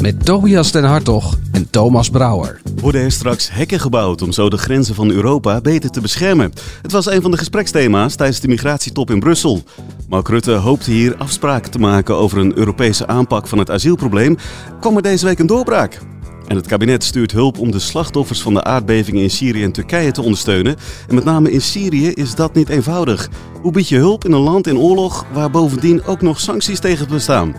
Met Tobias den Hartog en Thomas Brouwer. Worden er straks hekken gebouwd om zo de grenzen van Europa beter te beschermen? Het was een van de gespreksthema's tijdens de migratietop in Brussel. Mark Rutte hoopte hier afspraken te maken over een Europese aanpak van het asielprobleem. Kwam er deze week een doorbraak? En het kabinet stuurt hulp om de slachtoffers van de aardbevingen in Syrië en Turkije te ondersteunen. En met name in Syrië is dat niet eenvoudig. Hoe bied je hulp in een land in oorlog waar bovendien ook nog sancties tegen bestaan?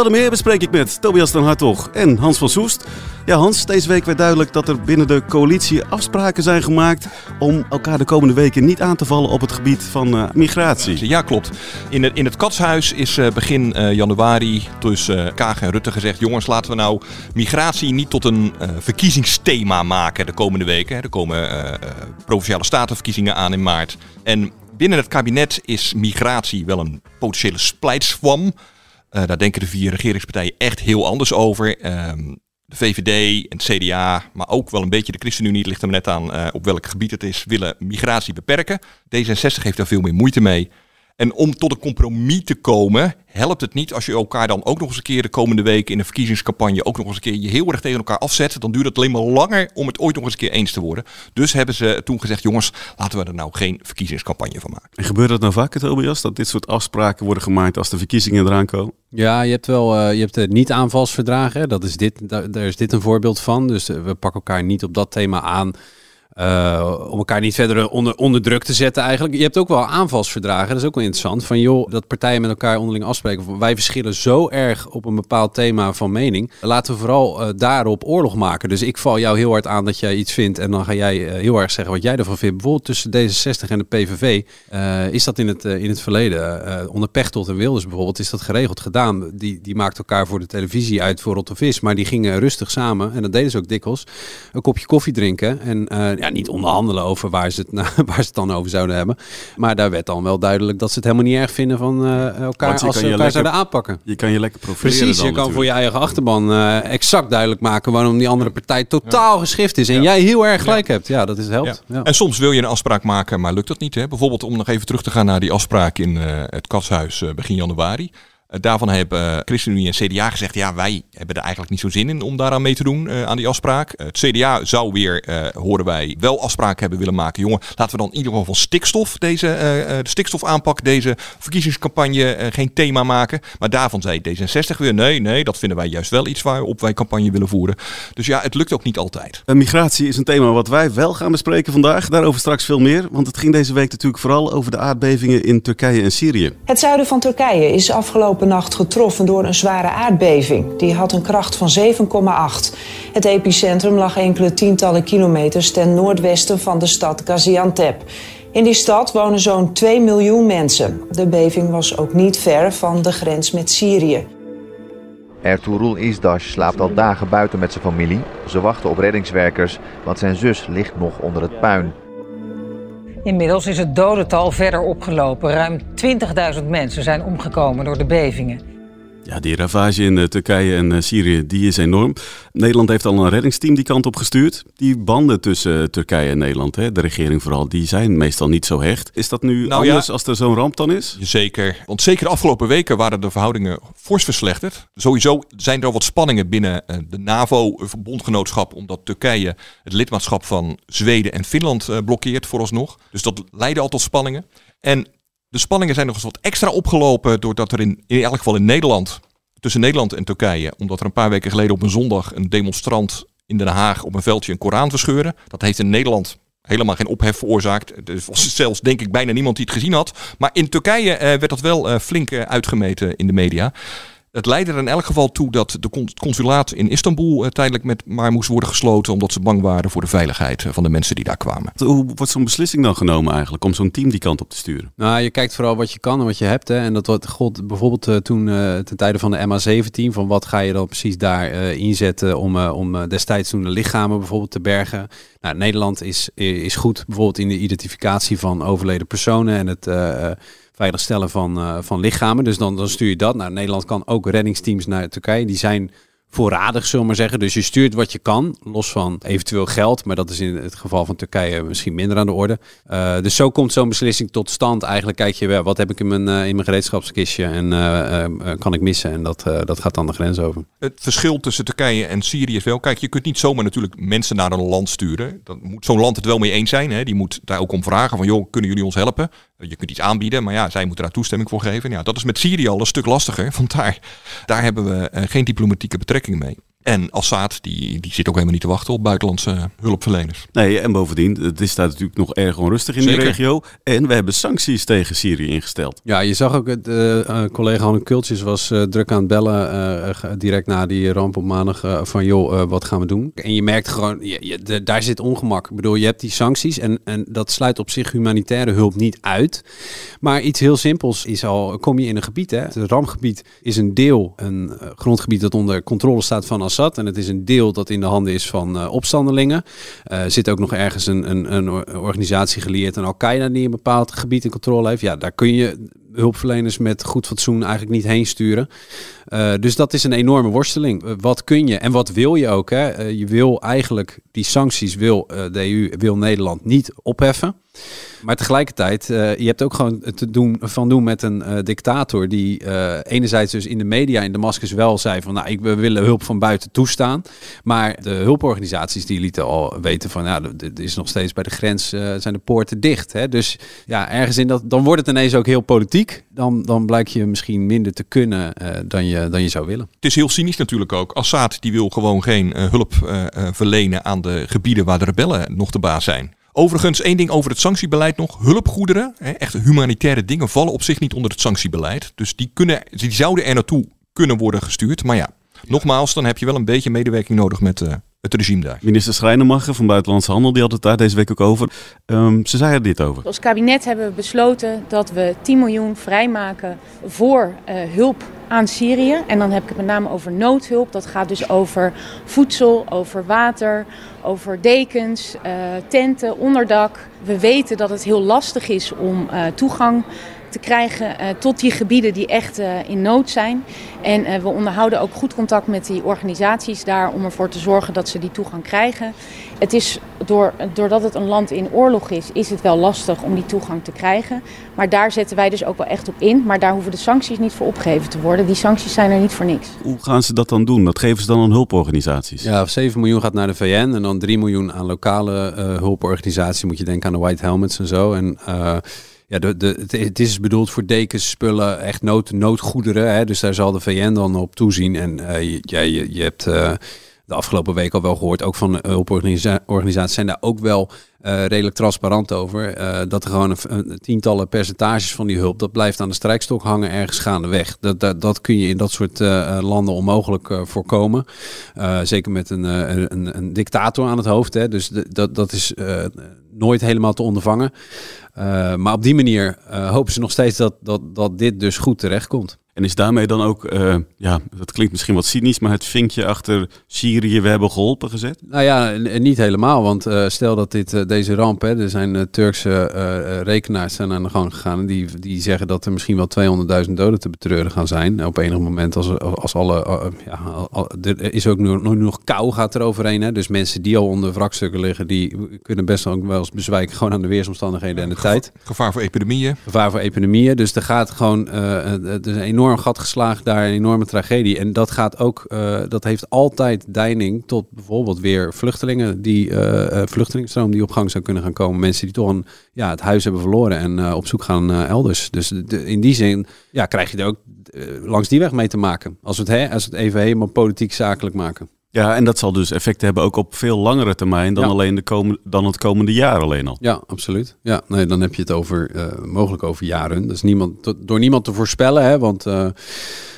Dat en meer bespreek ik met Tobias den Hartog en Hans van Soest. Ja Hans, deze week werd duidelijk dat er binnen de coalitie afspraken zijn gemaakt om elkaar de komende weken niet aan te vallen op het gebied van uh, migratie. Ja, klopt. In het, in het Katshuis is uh, begin uh, januari tussen Kaag en Rutte gezegd... jongens, laten we nou migratie niet tot een verkiezingsthema maken de komende weken. Er komen provinciale statenverkiezingen aan in maart. En binnen het kabinet is migratie wel een potentiële splijtswam... Uh, daar denken de vier regeringspartijen echt heel anders over. Um, de VVD en het CDA, maar ook wel een beetje de ChristenUnie, het ligt er net aan uh, op welk gebied het is, willen migratie beperken. D66 heeft daar veel meer moeite mee. En om tot een compromis te komen, helpt het niet als je elkaar dan ook nog eens een keer de komende weken in een verkiezingscampagne ook nog eens een keer je heel erg tegen elkaar afzet. Dan duurt het alleen maar langer om het ooit nog eens een keer eens te worden. Dus hebben ze toen gezegd, jongens, laten we er nou geen verkiezingscampagne van maken. En gebeurt dat nou vaker, Tobias, dat dit soort afspraken worden gemaakt als de verkiezingen eraan komen? Ja, je hebt wel, uh, je hebt de niet-aanvalsverdragen. Dat is dit, daar, daar is dit een voorbeeld van. Dus we pakken elkaar niet op dat thema aan. Uh, om elkaar niet verder onder, onder druk te zetten eigenlijk. Je hebt ook wel aanvalsverdragen, dat is ook wel interessant. Van joh, dat partijen met elkaar onderling afspreken. Wij verschillen zo erg op een bepaald thema van mening. Laten we vooral uh, daarop oorlog maken. Dus ik val jou heel hard aan dat jij iets vindt. En dan ga jij uh, heel erg zeggen wat jij ervan vindt. Bijvoorbeeld tussen D66 en de PVV is dat in het, in het verleden. onder Pechtold en Wilders bijvoorbeeld is dat geregeld gedaan. Die, die maakten elkaar voor de televisie uit voor Rotte Vis. Maar die gingen rustig samen, en dat deden ze ook dikwijls, een kopje koffie drinken. En ja, niet onderhandelen over waar ze, het, waar ze het dan over zouden hebben. Maar daar werd dan wel duidelijk dat ze het helemaal niet erg vinden van uh, elkaar als ze elkaar lekker, zouden aanpakken. Je kan je lekker profileren Precies, dan je kan voor je eigen achterban uh, exact duidelijk maken waarom die andere partij totaal ja. geschift is. En ja. jij heel erg gelijk ja. hebt. Ja, dat is helpt. En soms wil je een afspraak maken, maar lukt dat niet. Hè? Bijvoorbeeld om nog even terug te gaan naar die afspraak in uh, het Katshuis begin januari. Uh, daarvan hebben ChristenUnie en CDA gezegd, ja, wij hebben er eigenlijk niet zo zin in om daaraan mee te doen, uh, aan die afspraak. Uh, het CDA zou weer, horen wij, wel afspraken hebben willen maken. Jongen, laten we dan in ieder geval van stikstof, deze de stikstofaanpak, deze verkiezingscampagne geen thema maken. Maar daarvan zei D66 weer, nee, nee, dat vinden wij juist wel iets waarop wij campagne willen voeren. Dus ja, het lukt ook niet altijd. migratie is een thema wat wij wel gaan bespreken vandaag. Daarover straks veel meer, want het ging deze week natuurlijk vooral over de aardbevingen in Turkije en Syrië. Het zuiden van Turkije is afgelopen nacht getroffen door een zware aardbeving. Die had een kracht van 7,8. Het epicentrum lag enkele tientallen kilometers ten noordwesten van de stad Gaziantep. In die stad wonen zo'n 2 miljoen mensen. De beving was ook niet ver van de grens met Syrië. Ertuğrul Isdash slaapt al dagen buiten met zijn familie. Ze wachten op reddingswerkers, want zijn zus ligt nog onder het puin. Inmiddels is het dodental verder opgelopen. Ruim 20.000 mensen zijn omgekomen door de bevingen. Ja, die ravage in uh, Turkije en uh, Syrië die is enorm. Nederland heeft al een reddingsteam die kant op gestuurd. Die banden tussen uh, Turkije en Nederland, hè, de regering vooral, die zijn meestal niet zo hecht. Is dat nu nou, anders ja, als er zo'n ramp dan is? Zeker. Want zeker de afgelopen weken waren de verhoudingen fors verslechterd. Sowieso zijn er wat spanningen binnen de NAVO-bondgenootschap, omdat Turkije het lidmaatschap van Zweden en Finland blokkeert vooralsnog. Dus dat leidde al tot spanningen. En de spanningen zijn nog eens wat extra opgelopen doordat er in, in elk geval in Nederland, tussen Nederland en Turkije, omdat er een paar weken geleden op een zondag een demonstrant in Den Haag op een veldje een Koran verscheuren. Dat heeft in Nederland helemaal geen ophef veroorzaakt. Er was zelfs denk ik bijna niemand die het gezien had. Maar in Turkije uh, werd dat wel uh, flink uh, uitgemeten in de media. Het leidde er in elk geval toe dat de consulaat in Istanbul eh, tijdelijk met maar moest worden gesloten. Omdat ze bang waren voor de veiligheid eh, van de mensen die daar kwamen. Hoe wordt zo'n beslissing dan genomen eigenlijk om zo'n team die kant op te sturen? Nou, je kijkt vooral wat je kan en wat je hebt. Hè. En dat wordt god, bijvoorbeeld eh, toen eh, ten tijde van de MH17, van wat ga je dan precies daar eh, inzetten om, eh, om destijds toen de lichamen bijvoorbeeld te bergen. Nou, Nederland is, is goed bijvoorbeeld in de identificatie van overleden personen en het veiligstellen van, eh, van lichamen. Dus dan, dan stuur je dat. Nou, Nederland kan ook reddingsteams naar Turkije. Die zijn voorradig, zullen we maar zeggen. Dus je stuurt wat je kan, los van eventueel geld. Maar dat is in het geval van Turkije misschien minder aan de orde. Uh, dus zo komt zo'n beslissing tot stand. Eigenlijk kijk je wat heb ik in mijn, uh, in mijn gereedschapskistje en uh, kan ik missen? En dat, dat gaat dan de grens over. Het verschil tussen Turkije en Syrië is wel, kijk, je kunt niet zomaar natuurlijk mensen naar een land sturen. Dan moet zo'n land het wel mee eens zijn. Hè? Die moet daar ook om vragen van, joh, kunnen jullie ons helpen? Je kunt iets aanbieden, maar ja, zij moeten daar toestemming voor geven. Ja, dat is met Syrië al een stuk lastiger, want daar, daar hebben we geen diplomatieke betrekking mee. En Assad, die, die zit ook helemaal niet te wachten op buitenlandse hulpverleners. Nee, en bovendien, het is daar natuurlijk nog erg onrustig in Zeker. die regio. En we hebben sancties tegen Syrië ingesteld. Ja, je zag ook, het uh, collega Hanne Kultjes was uh, druk aan het bellen uh, direct na die ramp op maandag van joh, wat gaan we doen? En je merkt gewoon, je, je, de, daar zit ongemak. Ik bedoel, je hebt die sancties en, en dat sluit op zich humanitaire hulp niet uit. Maar iets heel simpels is al, kom je in een gebied, hè? het rampgebied is een deel, een grondgebied dat onder controle staat van Assad. En het is een deel dat in de handen is van uh, opstandelingen. Er uh, zit ook nog ergens een, een, een organisatie geleerd aan Al-Qaeda die een bepaald gebied in controle heeft. Ja, daar kun je hulpverleners met goed fatsoen eigenlijk niet heen sturen. Uh, dus dat is een enorme worsteling. Wat kun je en wat wil je ook? Hè? Je wil eigenlijk die sancties, wil de EU, wil Nederland niet opheffen. Maar tegelijkertijd, je hebt ook gewoon te doen, van doen met een dictator die enerzijds dus in de media in Damascus wel zei van nou, ik, we willen hulp van buiten toestaan. Maar de hulporganisaties die lieten al weten van nou, er is nog steeds bij de grens zijn de poorten dicht. Hè? Dus ja, ergens in dat, dan wordt het ineens ook heel politiek. Dan, dan blijkt je misschien minder te kunnen dan je dan je zou willen. Het is heel cynisch natuurlijk ook. Assad die wil gewoon geen hulp verlenen aan de gebieden waar de rebellen nog de baas zijn. Overigens, één ding over het sanctiebeleid nog. Hulpgoederen, hè, echt humanitaire dingen, vallen op zich niet onder het sanctiebeleid. Dus die, kunnen, die zouden er naartoe kunnen worden gestuurd. Maar ja, nogmaals, dan heb je wel een beetje medewerking nodig met uh, het regime daar. Minister Schrijnemacher van Buitenlandse Handel die had het daar deze week ook over. Um, ze zei er dit over. Als kabinet hebben we besloten dat we 10 miljoen vrijmaken voor uh, hulp aan Syrië. En dan heb ik het met name over noodhulp. Dat gaat dus over voedsel, over water, over dekens, uh, tenten, onderdak. We weten dat het heel lastig is om uh, toegang te krijgen uh, tot die gebieden die echt uh, in nood zijn. En uh, we onderhouden ook goed contact met die organisaties daar om ervoor te zorgen dat ze die toegang krijgen. Het is door, doordat het een land in oorlog is, is het wel lastig om die toegang te krijgen. Maar daar zetten wij dus ook wel echt op in. Maar daar hoeven de sancties niet voor opgegeven te worden. Die sancties zijn er niet voor niks. Hoe gaan ze dat dan doen? Dat geven ze dan aan hulporganisaties? Ja, 7 miljoen gaat naar de VN en dan 3 miljoen aan lokale hulporganisaties. Moet je denken aan de White Helmets en zo. En ja, de, het, is bedoeld voor dekens, spullen, echt nood, noodgoederen. Hè? Dus daar zal de VN dan op toezien. En uh, je, je, hebt uh, de afgelopen week al wel gehoord, ook van hulporganisaties zijn daar ook wel redelijk transparant over. dat er gewoon een, tientallen percentages van die hulp, dat blijft aan de strijkstok hangen ergens gaandeweg. Dat, dat, dat kun je in dat soort landen onmogelijk voorkomen. zeker met een, een, een, dictator aan het hoofd. Hè? Dus dat, dat is nooit helemaal te ondervangen. Uh, maar op die manier uh, hopen ze nog steeds dat, dat, dat dit dus goed terechtkomt. En is daarmee dan ook, uh, ja, dat klinkt misschien wat cynisch, maar het vinkje achter Syrië, we hebben geholpen gezet? Nou ja, niet helemaal. Want uh, stel dat dit, uh, deze ramp, hè, er zijn Turkse rekenaars zijn aan de gang gegaan. Die, die zeggen dat er misschien wel 200.000 doden te betreuren gaan zijn. Op enig moment als, als alle, ja, al, er is ook nu, nu nog kou gaat er overheen. Hè. Dus mensen die al onder wrakstukken liggen, die kunnen best ook wel eens bezwijken gewoon aan de weersomstandigheden en de Gevaar, tijd. Gevaar voor epidemieën. Gevaar voor epidemieën. Dus er gaat gewoon, er is een enorm gat geslagen daar, een enorme tragedie. En dat gaat ook, uh, dat heeft altijd deining tot bijvoorbeeld weer vluchtelingen, die uh, vluchtelingenstroom die op gang zou kunnen gaan komen. Mensen die toch een, ja, het huis hebben verloren en op zoek gaan elders. Dus de, in die zin ja, krijg je er ook langs die weg mee te maken. Als het, hè, als we het even helemaal politiek zakelijk maken. Ja, en dat zal dus effect hebben ook op veel langere termijn dan Ja. alleen de komende, dan het komende jaar alleen al. Ja, absoluut. Ja, nee, dan heb je het over eh, mogelijk over jaren. Dat is niemand, door niemand te voorspellen, hè, want eh,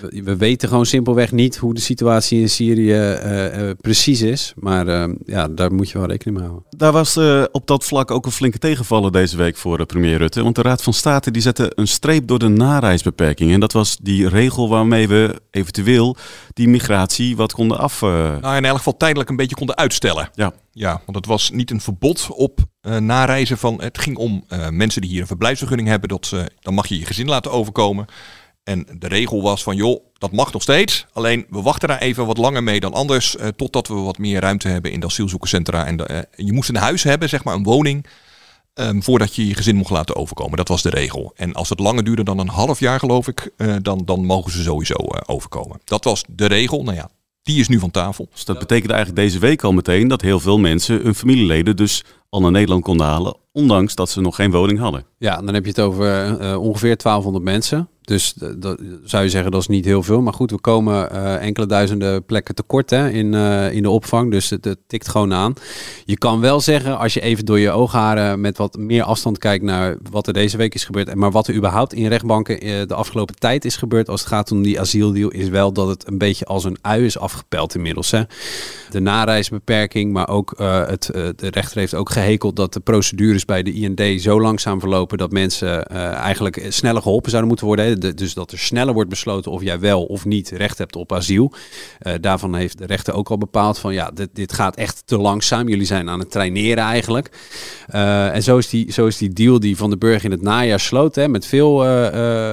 we, we weten gewoon simpelweg niet hoe de situatie in Syrië eh, precies is. Maar ja, daar moet je wel rekening mee houden. Daar was op dat vlak ook een flinke tegenvaller deze week voor premier Rutte. Want de Raad van State die zette een streep door de nareisbeperking. En dat was die regel waarmee we eventueel die migratie wat konden af... Nou, in elk geval tijdelijk een beetje konden uitstellen. Ja. Ja, want het was niet een verbod op eh, nareizen van. Het ging om eh, mensen die hier een verblijfsvergunning hebben. Dat ze, dan mag je je gezin laten overkomen. En de regel was van, joh, dat mag nog steeds. Alleen we wachten daar even wat langer mee dan anders. eh, totdat we wat meer ruimte hebben in de asielzoekerscentra. En de, je moest een huis hebben, zeg maar, een woning. ehm, voordat je je gezin mocht laten overkomen. Dat was de regel. En als het langer duurde dan een half jaar, geloof ik, dan, dan mogen ze sowieso overkomen. Dat was de regel. Nou ja, die is nu van tafel. Dus dat betekende eigenlijk deze week al meteen dat heel veel mensen hun familieleden dus al naar Nederland konden halen, ondanks dat ze nog geen woning hadden. Ja, dan heb je het over eh, ongeveer 1200 mensen. Dus eh, dat zou je zeggen dat is niet heel veel. Maar goed, we komen eh, enkele duizenden plekken tekort hè, in, in de opvang. Dus het, tikt gewoon aan. Je kan wel zeggen, als je even door je oogharen met wat meer afstand kijkt naar wat er deze week is gebeurd. Maar wat er überhaupt in rechtbanken de afgelopen tijd is gebeurd als het gaat om die asieldeal, is wel dat het een beetje als een ui is afgepeld inmiddels. Hè. De nareisbeperking, maar ook het, de rechter heeft ook gehekeld dat de procedures bij de IND zo langzaam verlopen dat mensen eh, eigenlijk sneller geholpen zouden moeten worden. Dus dat er sneller wordt besloten of jij wel of niet recht hebt op asiel. Eh, daarvan heeft de rechter ook al bepaald van ja, dit, dit gaat echt te langzaam. Jullie zijn aan het traineren eigenlijk. Eh, en zo is, die, zo is die deal die Van den Burg in het najaar sloot, hè, met veel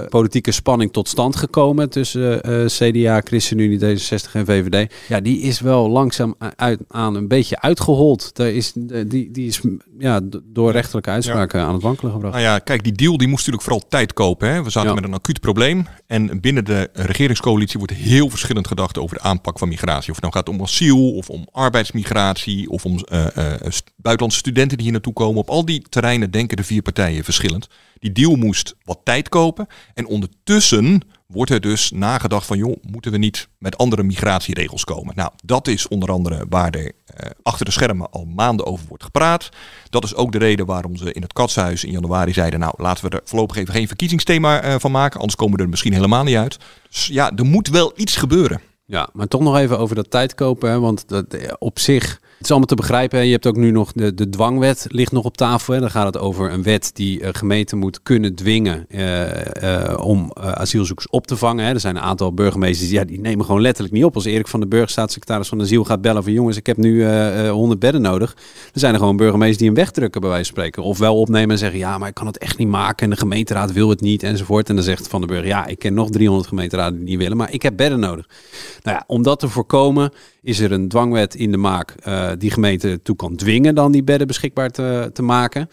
politieke spanning tot stand gekomen tussen CDA, ChristenUnie, D66 en VVD. Ja, die is wel langzaam uit, aan een beetje uitgehold. Daar is, die, die is ja, door rechterlijke uitspraken aan het wankelen gebracht. Nou ja, kijk, die deal die moest natuurlijk vooral tijd kopen. Hè. We zaten Ja. met een acuut probleem. En binnen de regeringscoalitie wordt heel verschillend gedacht over de aanpak van migratie. Of het nou gaat om asiel, of om arbeidsmigratie, of om eh, eh, buitenlandse studenten die hier naartoe komen. Op al die terreinen denken de vier partijen verschillend. Die deal moest wat tijd kopen. En ondertussen wordt er dus nagedacht van, joh, moeten we niet met andere migratieregels komen? Nou, dat is onder andere waar er eh, achter de schermen al maanden over wordt gepraat. Dat is ook de reden waarom ze in het Katshuis in januari zeiden, nou, laten we er voorlopig even geen verkiezingsthema eh, van maken, anders komen we er misschien helemaal niet uit. Dus ja, er moet wel iets gebeuren. Ja, maar toch nog even over dat tijd kopen. Hè, want dat, eh, op zich, het is allemaal te begrijpen. Je hebt ook nu nog de, de dwangwet ligt nog op tafel. Hè. Dan gaat het over een wet die uh, gemeenten moet kunnen dwingen eh, eh, om eh, asielzoekers op te vangen. Hè. Er zijn een aantal burgemeesters die, ja, die nemen gewoon letterlijk niet op. Als Erik van den Burg, staatssecretaris van Asiel, gaat bellen van jongens, ik heb nu eh, eh, 100 bedden nodig. Dan zijn er gewoon burgemeesters die hem wegdrukken bij wijze van spreken. Of wel opnemen en zeggen, ja, maar ik kan het echt niet maken. En de gemeenteraad wil het niet enzovoort. En dan zegt Van den Burg, ja, ik ken nog 300 gemeenteraden die niet willen, maar ik heb bedden nodig. Nou ja, om dat te voorkomen is er een dwangwet in de maak uh, die gemeente toe kan dwingen dan die bedden beschikbaar te, te maken.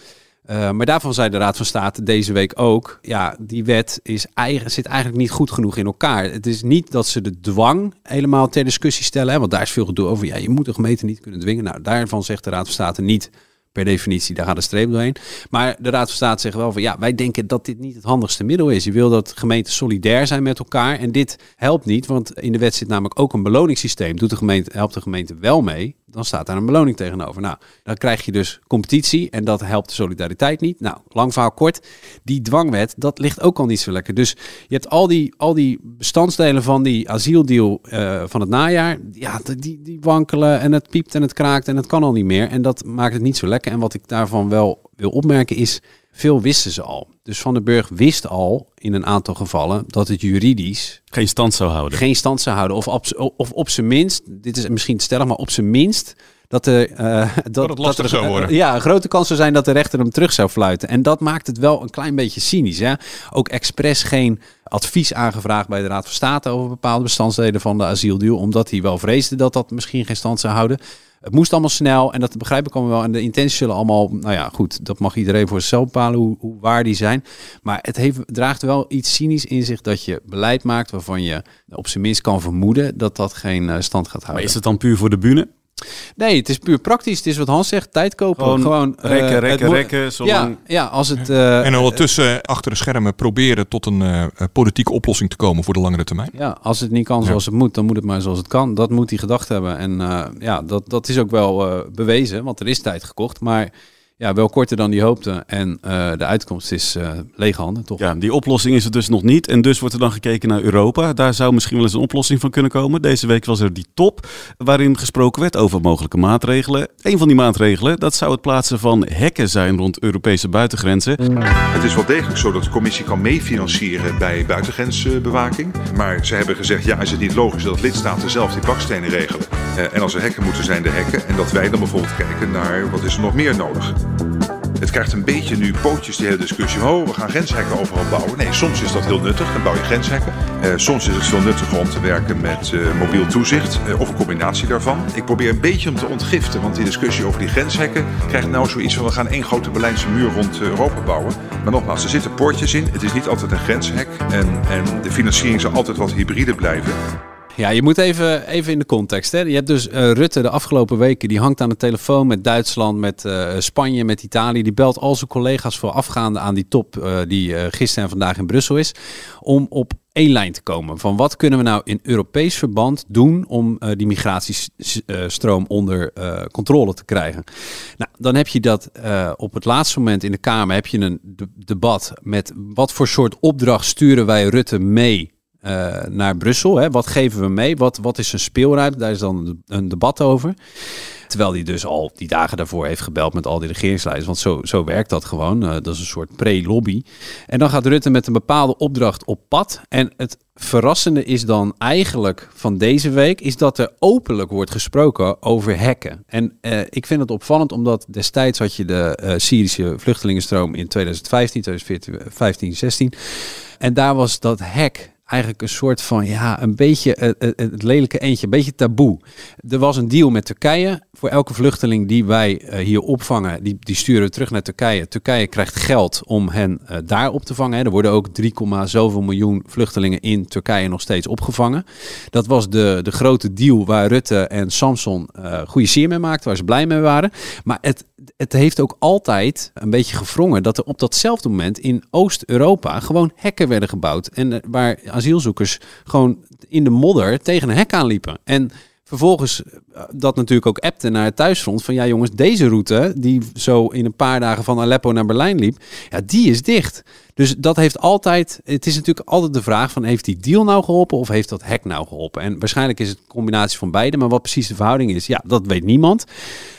Uh, maar daarvan zei de Raad van State deze week ook, ja, die wet is eigen, zit eigenlijk niet goed genoeg in elkaar. Het is niet dat ze de dwang helemaal ter discussie stellen, hè, want daar is veel gedoe over. Ja, je moet de gemeente niet kunnen dwingen. Nou, daarvan zegt de Raad van State niet per definitie, daar gaat een streep doorheen. Maar de Raad van State zegt wel van ja, wij denken dat dit niet het handigste middel is. Je wil dat gemeenten solidair zijn met elkaar. En dit helpt niet, want in de wet zit namelijk ook een beloningssysteem. Doet de gemeente, helpt de gemeente wel mee, dan staat daar een beloning tegenover. Nou, dan krijg je dus competitie en dat helpt de solidariteit niet. Nou, lang verhaal kort, die dwangwet, dat ligt ook al niet zo lekker. Dus je hebt al die, al die bestandsdelen van die asieldeal uh, van het najaar, ja, die, die wankelen en het piept en het kraakt en het kan al niet meer. En dat maakt het niet zo lekker. En wat ik daarvan wel wil opmerken is, veel wisten ze al. Dus Van den Burg wist al in een aantal gevallen dat het juridisch geen stand zou houden. Geen stand zou houden. Of op, of op zijn minst, dit is misschien te stellig, maar op zijn minst dat, er, uh, dat, dat het lastig dat er, zou worden. Uh, ja, een grote kans zou zijn dat de rechter hem terug zou fluiten. En dat maakt het wel een klein beetje cynisch. Hè? Ook expres geen advies aangevraagd bij de Raad van State over bepaalde bestandsdelen van de asieldeal, omdat hij wel vreesde dat dat misschien geen stand zou houden. Het moest allemaal snel en dat begrijp ik allemaal wel. En de intenties zullen allemaal, nou ja, goed, dat mag iedereen voor zichzelf bepalen hoe, hoe waar die zijn. Maar het heeft, draagt wel iets cynisch in zich dat je beleid maakt waarvan je op zijn minst kan vermoeden dat dat geen uh, stand gaat houden. Maar is het dan puur voor de bühne? Nee, het is puur praktisch. Het is wat Hans zegt, tijd kopen. Gewoon Gewoon, eh, rekken, rekken, rekken, zolang- Ja, ja, als het... eh, En ondertussen achter de schermen proberen tot een eh, eh, politieke oplossing te komen voor de langere termijn. Ja, als het niet kan zoals het moet, dan moet het maar zoals het kan. Dat moet hij gedacht hebben. En eh, ja, dat, dat is ook wel eh, bewezen, want er is tijd gekocht. Maar ja, wel korter dan die hoopte. En eh, de uitkomst is eh, lege handen, toch? Ja, die oplossing is er dus nog niet. En dus wordt er dan gekeken naar Europa. Daar zou misschien wel eens een oplossing van kunnen komen. Deze week was er die top waarin gesproken werd over mogelijke maatregelen. Een van die maatregelen, dat zou het plaatsen van hekken zijn rond Europese buitengrenzen. Het is wel degelijk zo dat de commissie kan meefinancieren bij buitengrensbewaking. Maar ze hebben gezegd, ja, is het niet logisch dat lidstaten zelf die bakstenen regelen? Eh, en als er hekken moeten zijn, de hekken. En dat wij dan bijvoorbeeld kijken naar wat is er nog meer nodig. Het krijgt een beetje nu pootjes, die hele discussie. Oh, we gaan grenshekken overal bouwen. Nee, soms is dat heel nuttig, dan bouw je grenshekken. Eh, soms is het veel nuttiger om te werken met eh, mobiel toezicht eh, of een combinatie daarvan. Ik probeer een beetje om te ontgiften, want die discussie over die grenshekken krijgt nou zoiets van we gaan één grote Berlijnse muur rond Europa bouwen. Maar nogmaals, er zitten poortjes in. Het is niet altijd een grenshek en, en de financiering zal altijd wat hybride blijven. Ja, je moet even, even in de context. Hè. Je hebt dus eh, Rutte de afgelopen weken, die hangt aan de telefoon met Duitsland, met eh, Spanje, met Italië. Die belt al zijn collega's voorafgaande aan die top eh, die gisteren en vandaag in Brussel is. Om op één lijn te komen. Van wat kunnen we nou in Europees verband doen om die migratiestroom onder controle te krijgen. Nou, dan heb je dat op het laatste moment in de Kamer heb je een de- debat met wat voor soort opdracht sturen wij Rutte mee eh, naar Brussel. Hè? Wat geven we mee? Wat, wat is zijn speelruimte? Daar is dan een debat over. Terwijl hij dus al die dagen daarvoor heeft gebeld met al die regeringsleiders. Want zo, zo werkt dat gewoon. Eh, dat is een soort pre-lobby. En dan gaat Rutte met een bepaalde opdracht op pad. En het verrassende is dan eigenlijk van deze week... is dat er openlijk wordt gesproken over hacken. En eh, ik vind het opvallend omdat destijds had je de Syrische vluchtelingenstroom... in 2015, 2015, 16. En daar was dat hack eigenlijk een soort van, ja, een beetje eh, eh, het lelijke eentje, een beetje taboe. Er was een deal met Turkije. Voor elke vluchteling die wij eh, hier opvangen, die, die sturen we terug naar Turkije. Turkije krijgt geld om hen eh, daar op te vangen. Er worden ook 3, zoveel miljoen vluchtelingen in Turkije nog steeds opgevangen. Dat was de, de grote deal waar Rutte en Samson eh goede sier mee maakten, waar ze blij mee waren. Maar het, het heeft ook altijd een beetje gevrongen dat er op datzelfde moment in Oost-Europa gewoon hekken werden gebouwd. En eh, waar asielzoekers gewoon in de modder tegen een hek aanliepen. En vervolgens eh, dat natuurlijk ook appte naar het thuisfront van ja jongens, deze route die zo in een paar dagen van Aleppo naar Berlijn liep, ja die is dicht. Dus dat heeft altijd, het is natuurlijk altijd de vraag van heeft die deal nou geholpen of heeft dat hek nou geholpen? En waarschijnlijk is het een combinatie van beide, maar wat precies de verhouding is, ja dat weet niemand.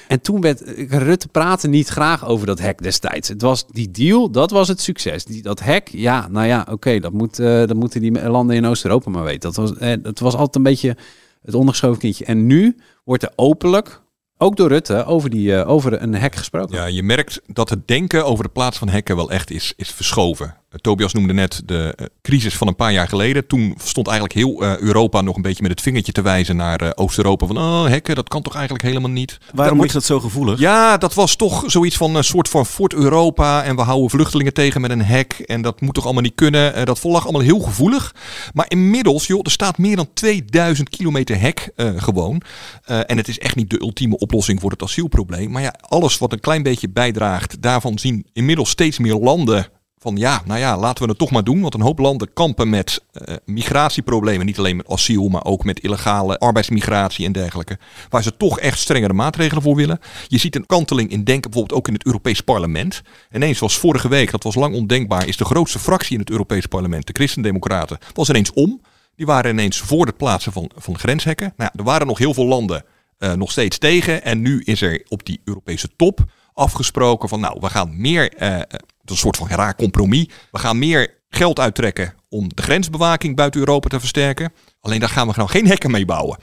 En toen werd Rutte praten niet graag over dat hek destijds. Het was die deal, dat was het succes. Die, dat hek, ja, nou ja, oké, dat, moet, eh, dat moeten die landen in Oost-Europa maar weten. Dat was, eh, dat was altijd een beetje het ondergeschoven kindje. En nu wordt er openlijk, ook door Rutte, over, die, eh, over een hek gesproken. Ja, je merkt dat het denken over de plaats van hekken wel echt is, is verschoven. Tobias noemde net de eh, crisis van een paar jaar geleden. Toen stond eigenlijk heel eh, Europa nog een beetje met het vingertje te wijzen naar eh, Oost-Europa. Van, oh, hekken, dat kan toch eigenlijk helemaal niet. Waarom wordt- is dat zo gevoelig? Ja, dat was toch zoiets van een soort van Fort Europa. En we houden vluchtelingen tegen met een hek. En dat moet toch allemaal niet kunnen. Dat lag allemaal heel gevoelig. Maar inmiddels, joh, er staat meer dan 2000 kilometer hek gewoon. En het is echt niet de ultieme oplossing voor het asielprobleem. Maar ja, alles wat een klein beetje bijdraagt, daarvan zien inmiddels steeds meer landen van ja, nou ja, laten we het toch maar doen. Want een hoop landen kampen met eh, migratieproblemen. Niet alleen met asiel, maar ook met illegale arbeidsmigratie en dergelijke. Waar ze toch echt strengere maatregelen voor willen. Je ziet een kanteling in denken bijvoorbeeld ook in het Europees Parlement. Ineens was vorige week, dat was lang ondenkbaar, is de grootste fractie in het Europees Parlement, de Christendemocraten, was ineens om. Die waren ineens voor het plaatsen van, van grenshekken. Nou, er waren nog heel veel landen eh, nog steeds tegen. En nu is er op die Europese top afgesproken van nou, we gaan meer, eh, is een soort van raar compromis. We gaan meer geld uittrekken om de grensbewaking buiten Europa te versterken. Alleen daar gaan we nou geen hekken mee bouwen.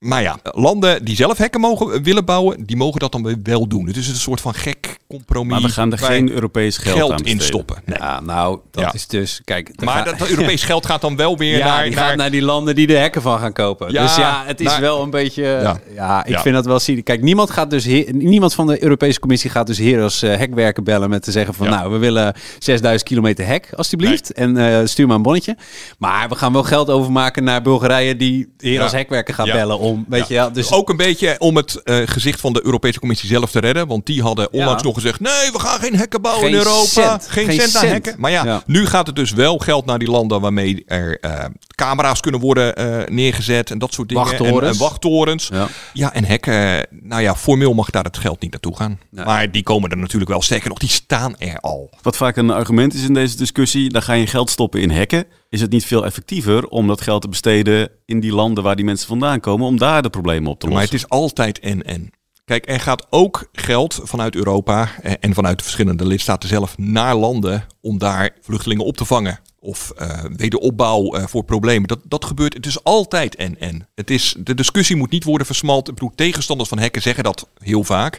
Maar ja, landen die zelf hekken mogen, willen bouwen, die mogen dat dan wel doen. Het is een soort van gek compromis. Maar we gaan er geen Europees geld, in stoppen. Nee. Ja, nou, dat Ja. is dus, kijk... Maar dat, Europees geld gaat dan wel weer ja, naar, die naar, gaat naar die landen die de hekken van gaan kopen. Ja, dus ja, het is naar- wel een beetje... Ja, ik vind dat wel cynisch. Kijk, niemand, gaat dus niemand van de Europese Commissie gaat dus hier als eh, hekwerker bellen met te zeggen van... Nou, we willen 6000 kilometer hek, alstublieft. En eh, stuur maar een bonnetje. Maar we gaan wel geld overmaken naar Bulgarije die hier als hekwerker gaat Ja. bellen... om om. Weet je, ja, dus Ook een beetje om het eh, gezicht van de Europese Commissie zelf te redden. Want die hadden onlangs nog gezegd... nee, we gaan geen hekken bouwen Geen in Europa. cent. Geen, Geen cent aan hekken. Maar ja, nu gaat het dus wel geld naar die landen... waarmee er eh, camera's kunnen worden eh, neergezet en dat soort dingen. En, Wachttorens. en wachttorens. Ja. En hekken... Nou ja, formeel mag daar het geld niet naartoe gaan. Maar die komen er natuurlijk wel. Sterker nog, die staan er al. Wat vaak een argument is in deze discussie, dan ga je geld stoppen in hekken. Is het niet veel effectiever om dat geld te besteden in die landen waar die mensen vandaan komen, om daar de problemen op te Maar lossen? het is altijd en-en. Kijk, er gaat ook geld vanuit Europa eh, en vanuit de verschillende lidstaten zelf naar landen om daar vluchtelingen op te vangen. Of eh, wederopbouw eh, voor problemen. Dat, dat gebeurt. Het is altijd en-en. Het is, de discussie moet niet worden versmalt. Ik bedoel, tegenstanders van hekken zeggen dat heel vaak.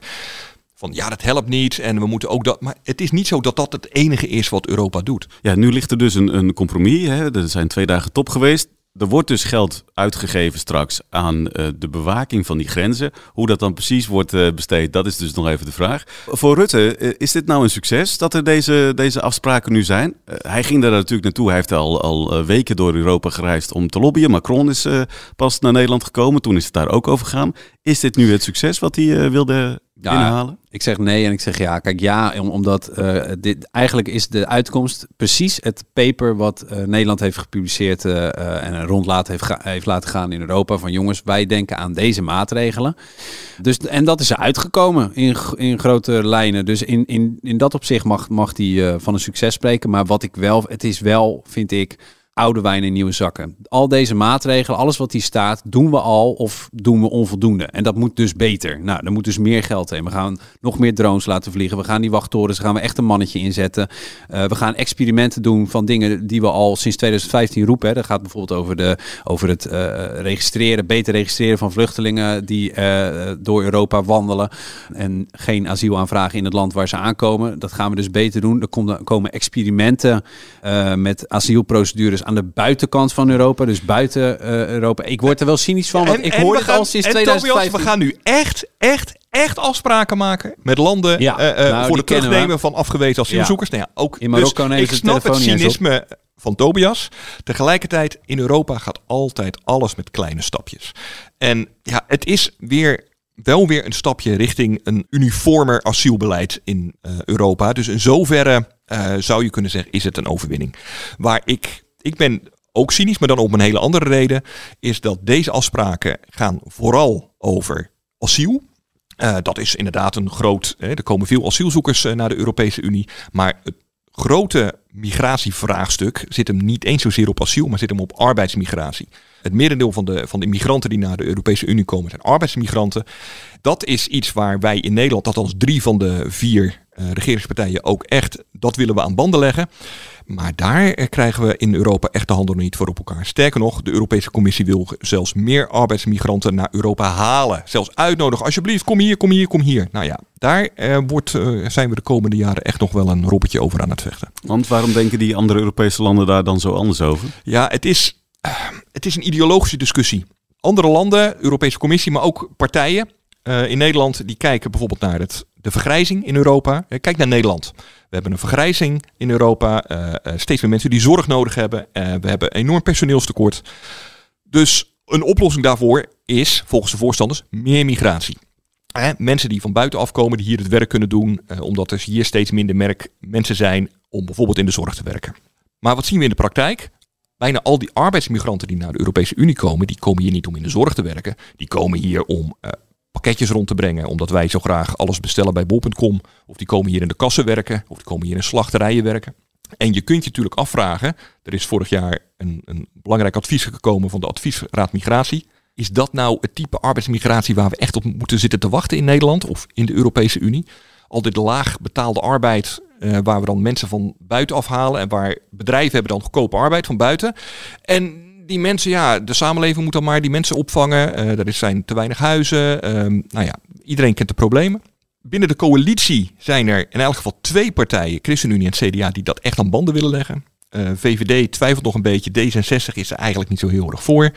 Van ja, dat helpt niet en we moeten ook dat. Maar het is niet zo dat dat het enige is wat Europa doet. Ja, nu ligt er dus een, een compromis. Hè. Er zijn twee dagen top geweest. Er wordt dus geld uitgegeven straks aan eh, de bewaking van die grenzen. Hoe dat dan precies wordt eh, besteed, dat is dus nog even de vraag. Voor Rutte, eh, is dit nou een succes dat er deze, deze afspraken nu zijn? Hij ging daar natuurlijk naartoe. Hij heeft al, al weken door Europa gereisd om te lobbyen. Macron is pas naar Nederland gekomen. Toen is het daar ook over gegaan. Is dit nu het succes wat hij wilde Ja? Ik zeg nee en ik zeg ja. Kijk, ja, om- omdat eh, dit eigenlijk is de uitkomst precies het paper wat eh, Nederland heeft gepubliceerd eh, en rond laten heeft, heeft laten gaan in Europa. Van jongens, wij denken aan deze maatregelen. Dus, en dat is er uitgekomen in, in grote lijnen. Dus in, in, in dat opzicht mag, mag die van een succes spreken. Maar wat ik wel, het is wel, vind ik, oude wijn in nieuwe zakken. Al deze maatregelen, alles wat hier staat, doen we al of doen we onvoldoende. En dat moet dus beter. Nou, er moet dus meer geld heen. We gaan nog meer drones laten vliegen. We gaan die wachttorens, gaan we echt een mannetje inzetten. Eh, we gaan experimenten doen van dingen die we al sinds 2015 roepen. Hè. Dat gaat bijvoorbeeld over, de, over het eh, registreren, beter registreren van vluchtelingen die eh, door Europa wandelen. En geen asiel aanvragen in het land waar ze aankomen. Dat gaan we dus beter doen. Er komen- er experimenten met asielprocedures aan de buitenkant van Europa. Dus buiten eh, Europa. Ik word er wel cynisch van, want ik hoor het gaan- al sinds en Tobias, 2015. we gaan nu echt, echt, echt afspraken maken met landen Ja, nou, voor het terugnemen van afgewezen asielzoekers. Nou ja, ook, In Marokko dus ik snap het cynisme van Tobias. Tegelijkertijd, in Europa gaat altijd alles met kleine stapjes. En ja, het is weer wel weer een stapje richting een uniformer asielbeleid in Europa. Dus in zoverre zou je kunnen zeggen, is het een overwinning. Waar ik, ik ben ook cynisch, maar dan om een hele andere reden, is dat deze afspraken gaan vooral over asiel. Eh, dat is inderdaad een groot. Hè, er komen veel asielzoekers eh, naar de Europese Unie. Maar het grote migratievraagstuk zit hem niet eens zozeer op asiel, maar zit hem op arbeidsmigratie. Het merendeel van de, van de migranten die naar de Europese Unie komen zijn arbeidsmigranten. Dat is iets waar wij in Nederland, althans drie van de vier eh, regeringspartijen, ook echt, dat willen we aan banden leggen. Maar daar eh, krijgen we in Europa echt de handen niet voor op elkaar. Sterker nog, de Europese Commissie wil zelfs meer arbeidsmigranten naar Europa halen. Zelfs uitnodigen, alsjeblieft, kom hier, kom hier, kom hier. Nou ja, daar eh, wordt, eh, zijn we de komende jaren echt nog wel een robbertje over aan het vechten. Want waarom denken die andere Europese landen daar dan zo anders over? Ja, het is, eh, het is een ideologische discussie. Andere landen, Europese Commissie, maar ook partijen in Nederland, die kijken bijvoorbeeld naar het, de vergrijzing in Europa. Kijk naar Nederland. We hebben een vergrijzing in Europa. eh, eh, steeds meer mensen die zorg nodig hebben. Eh, we hebben enorm personeelstekort. Dus een oplossing daarvoor is, volgens de voorstanders, meer migratie. Mensen die van buitenaf komen, die hier het werk kunnen doen, omdat er hier steeds minder merk mensen zijn om bijvoorbeeld in de zorg te werken. Maar wat zien we in de praktijk? Bijna al die arbeidsmigranten die naar de Europese Unie komen, die komen hier niet om in de zorg te werken. Die komen hier om pakketjes rond te brengen, omdat wij zo graag alles bestellen bij bol.com. Of die komen hier in de kassen werken, of die komen hier in slachterijen werken. En je kunt je natuurlijk afvragen, er is vorig jaar een, een belangrijk advies gekomen van de Adviesraad Migratie. Is dat nou het type arbeidsmigratie waar we echt op moeten zitten te wachten in Nederland of in de Europese Unie? Al dit laag betaalde arbeid, eh, waar we dan mensen van buiten afhalen en waar bedrijven hebben dan goedkope arbeid van buiten. En die mensen, ja, de samenleving moet dan maar die mensen opvangen. Eh, er zijn te weinig huizen. Ehm, nou ja, iedereen kent de problemen. Binnen de coalitie zijn er in elk geval twee partijen, ChristenUnie en CDA, die dat echt aan banden willen leggen. Eh, VVD twijfelt nog een beetje. D66 is er eigenlijk niet zo heel erg voor.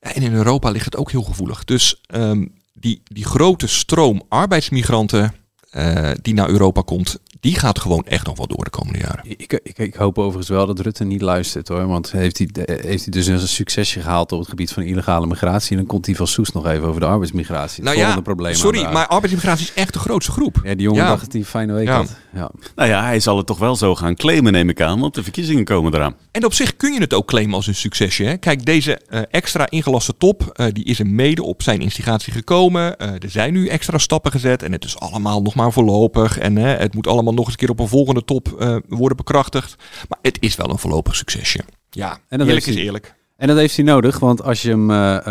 En in Europa ligt het ook heel gevoelig. Dus ehm, die, die grote stroom arbeidsmigranten eh, die naar Europa komt, die gaat gewoon echt nog wel door de komende jaren. Ik, ik, ik hoop overigens wel dat Rutte niet luistert hoor. Want heeft hij, eh, heeft hij dus een succesje gehaald op het gebied van illegale migratie. En dan komt hij van Soes nog even over de arbeidsmigratie. Nou Het ja, probleem sorry, maar arbeidsmigratie is echt de grootste groep. Ja, die jongen Ja. dacht dat hij een fijne week Ja. had. Ja. Nou ja, hij zal het toch wel zo gaan claimen, neem ik aan, want de verkiezingen komen eraan. En op zich kun je het ook claimen als een succesje. Hè? Kijk, deze eh, extra ingelaste top, eh, die is er mede op zijn instigatie gekomen. Eh, er zijn nu extra stappen gezet en het is allemaal nog maar voorlopig. En het moet allemaal nog eens een keer op een volgende top eh, worden bekrachtigd. Maar het is wel een voorlopig succesje. Ja, En dat eerlijk heeft is hij- eerlijk. En dat heeft hij nodig, want als je hem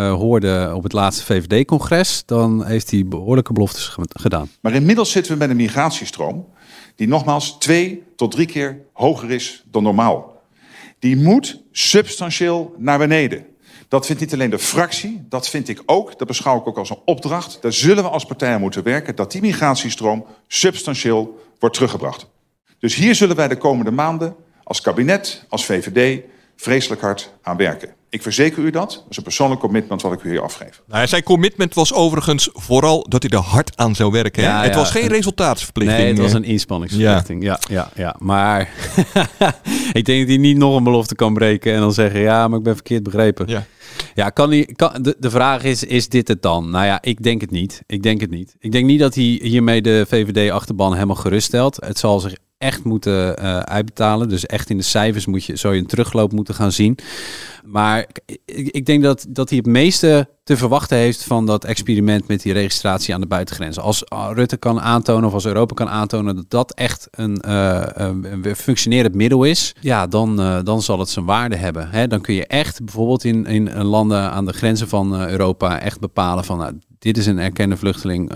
hoorde op het laatste VVD-congres, dan heeft hij behoorlijke beloftes ge- gedaan. Maar inmiddels zitten we met een migratiestroom die nogmaals twee tot drie keer hoger is dan normaal. Die moet substantieel naar beneden. Dat vindt niet alleen de fractie, dat vind ik ook. Dat beschouw ik ook als een opdracht. Daar zullen we als partij moeten werken dat die migratiestroom substantieel wordt teruggebracht. Dus hier zullen wij de komende maanden als kabinet, als VVD, vreselijk hard aan werken. Ik verzeker u dat. Dat is een persoonlijk commitment wat ik u hier afgeef. Nou, ja, zijn commitment was overigens vooral dat hij er hard aan zou werken. Ja, het ja. was geen En- resultaatsverplichting. Nee, het was een inspanningsverplichting. Ja, ja, ja. Maar ik denk dat hij niet nog een belofte kan breken en dan zeggen, ja, maar ik ben verkeerd begrepen. Ja. Ja, kan hij, kan, de, de vraag is, is dit het dan? Nou ja, ik denk het niet. Ik denk het niet. Ik denk niet dat hij hiermee de VVD-achterban helemaal geruststelt. Het zal zich echt moeten eh, uitbetalen. Dus echt in de cijfers moet je, zou je een terugloop moeten gaan zien. Maar ik, ik denk dat, dat hij het meeste te verwachten heeft van dat experiment met die registratie aan de buitengrens. Als uh, Rutte kan aantonen of als Europa kan aantonen dat dat echt een, een functionerend middel is, ja, dan, eh, dan zal het zijn waarde hebben. Hè? Dan kun je echt bijvoorbeeld in, in landen aan de grenzen van eh, Europa echt bepalen van nou, dit is een erkende vluchteling,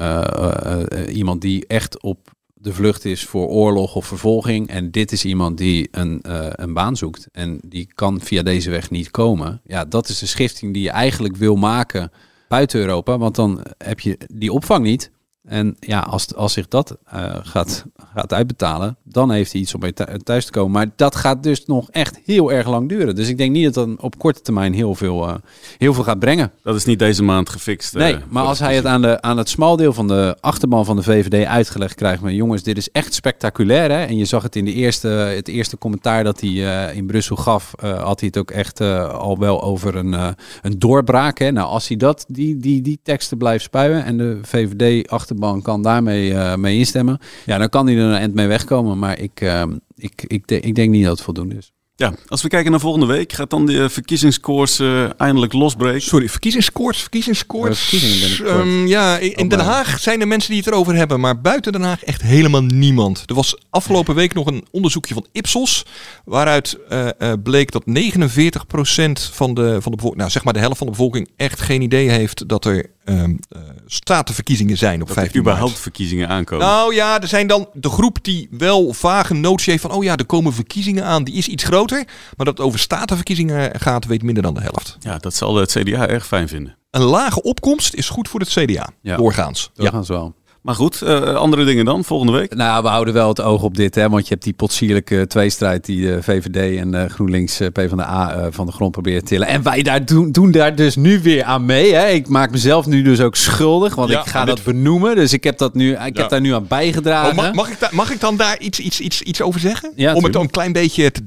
iemand die echt op de vlucht is voor oorlog of vervolging. En dit is iemand die een, eh, een baan zoekt. En die kan via deze weg niet komen. Ja, dat is de schifting die je eigenlijk wil maken buiten Europa. Want dan heb je die opvang niet. En ja, als, als zich dat eh, gaat, gaat uitbetalen, dan heeft hij iets om thu- thuis te komen. Maar dat gaat dus nog echt heel erg lang duren. Dus ik denk niet dat dan op korte termijn heel veel, eh, heel veel gaat brengen. Dat is niet deze maand gefixt. eh, Nee, maar als hij het aan, de, aan het smaldeel van de achterban van de VVD uitgelegd krijgt... maar jongens, dit is echt spectaculair, hè? En je zag het in de eerste, het eerste commentaar dat hij in Brussel gaf... had hij het ook echt al wel over een, een doorbraak, hè? Nou, als hij dat, die, die, die teksten blijft spuien... en de Kan daarmee eh, mee instemmen... ja, dan kan hij er een eind mee wegkomen. Maar ik, eh, ik, ik, de- ik denk niet dat het voldoende is. Ja, als we kijken naar volgende week, gaat dan de verkiezingskoers eh, eindelijk losbreken? Sorry, verkiezingskoorts, verkiezingskoorts. Ja, verkiezingen binnenkort. Ehm, ja, in Den Haag zijn er mensen die het erover hebben, maar buiten Den Haag echt helemaal niemand. Er was afgelopen week nog een onderzoekje van Ipsos, waaruit eh, eh, bleek dat 49% van de, van de bevolking, nou zeg maar de helft van de bevolking, echt geen idee heeft dat er ehm eh, statenverkiezingen zijn op Dat er 15 maart. überhaupt verkiezingen aankomen. Nou ja, er zijn dan de groep die wel vage notie heeft van... oh ja, er komen verkiezingen aan, die is iets groter. Maar dat het over statenverkiezingen gaat, weet minder dan de helft. Ja, dat zal het CDA erg fijn vinden. Een lage opkomst is goed voor het CDA, Ja. doorgaans. Ze wel. Maar goed, eh, andere dingen dan, volgende week? Nou, we houden wel het oog op dit, hè, want je hebt die potsierlijke tweestrijd die de VVD en de GroenLinks eh, PvdA eh, van de grond proberen te tillen. En wij daar doen, doen daar dus nu weer aan mee. Hè. Ik maak mezelf nu dus ook schuldig, want Ja, ik ga dat dit- benoemen. Dus ik heb, dat nu, ik Ja. heb daar nu aan bijgedragen. Oh, mag, mag, ik mag ik dan daar iets, iets, iets, iets over zeggen? Ja, Om het tuurlijk. een klein beetje te.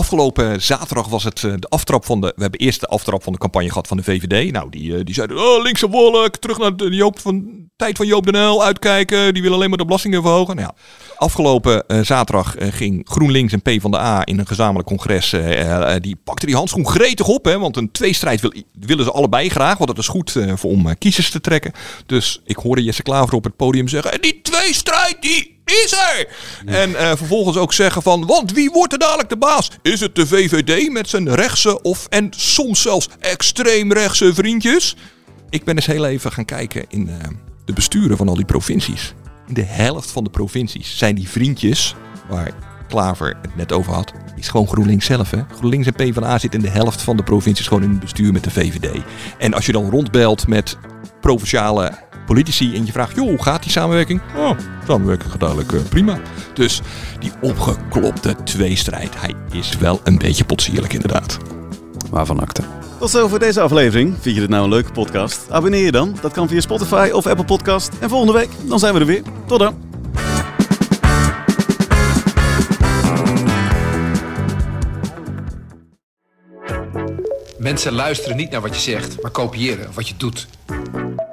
Afgelopen zaterdag was het eh, de aftrap van de. We hebben eerst de aftrap van de campagne gehad van de VVD. Nou, die, eh, die zeiden: oh, linkse wolk, terug naar de Joop van, tijd van Joop den Uyl, uitkijken. Die willen alleen maar de belastingen verhogen. Nou, ja. Afgelopen eh, zaterdag ging GroenLinks en PvdA in een gezamenlijk congres. die pakte die handschoen gretig op. Hè, want een tweestrijd wil, willen ze allebei graag. Want dat is goed voor, om kiezers te trekken. Dus ik hoorde Jesse Klaver op het podium zeggen: "En tweestrijd die is er! En eh, vervolgens ook zeggen van, want wie wordt er dadelijk de baas? Is het de VVD met zijn rechtse of en soms zelfs extreemrechtse vriendjes? Ik ben eens heel even gaan kijken in eh, de besturen van al die provincies. In de helft van de provincies zijn die vriendjes, waar Klaver het net over had, is gewoon GroenLinks zelf. Hè? GroenLinks en PvdA zitten in de helft van de provincies gewoon in het bestuur met de VVD. En als je dan rondbelt met provinciale politici en je vraagt, joh, hoe gaat die samenwerking? Oh, samenwerking gaat eigenlijk eh, prima. Dus die opgeklopte tweestrijd, hij is wel een beetje potsierlijk inderdaad. Waarvan acte. Tot zo voor deze aflevering. Vind je dit nou een leuke podcast? Abonneer je dan. Dat kan via Spotify of Apple Podcast. En volgende week, dan zijn we er weer. Tot dan. Mensen luisteren niet naar wat je zegt, maar kopiëren wat je doet.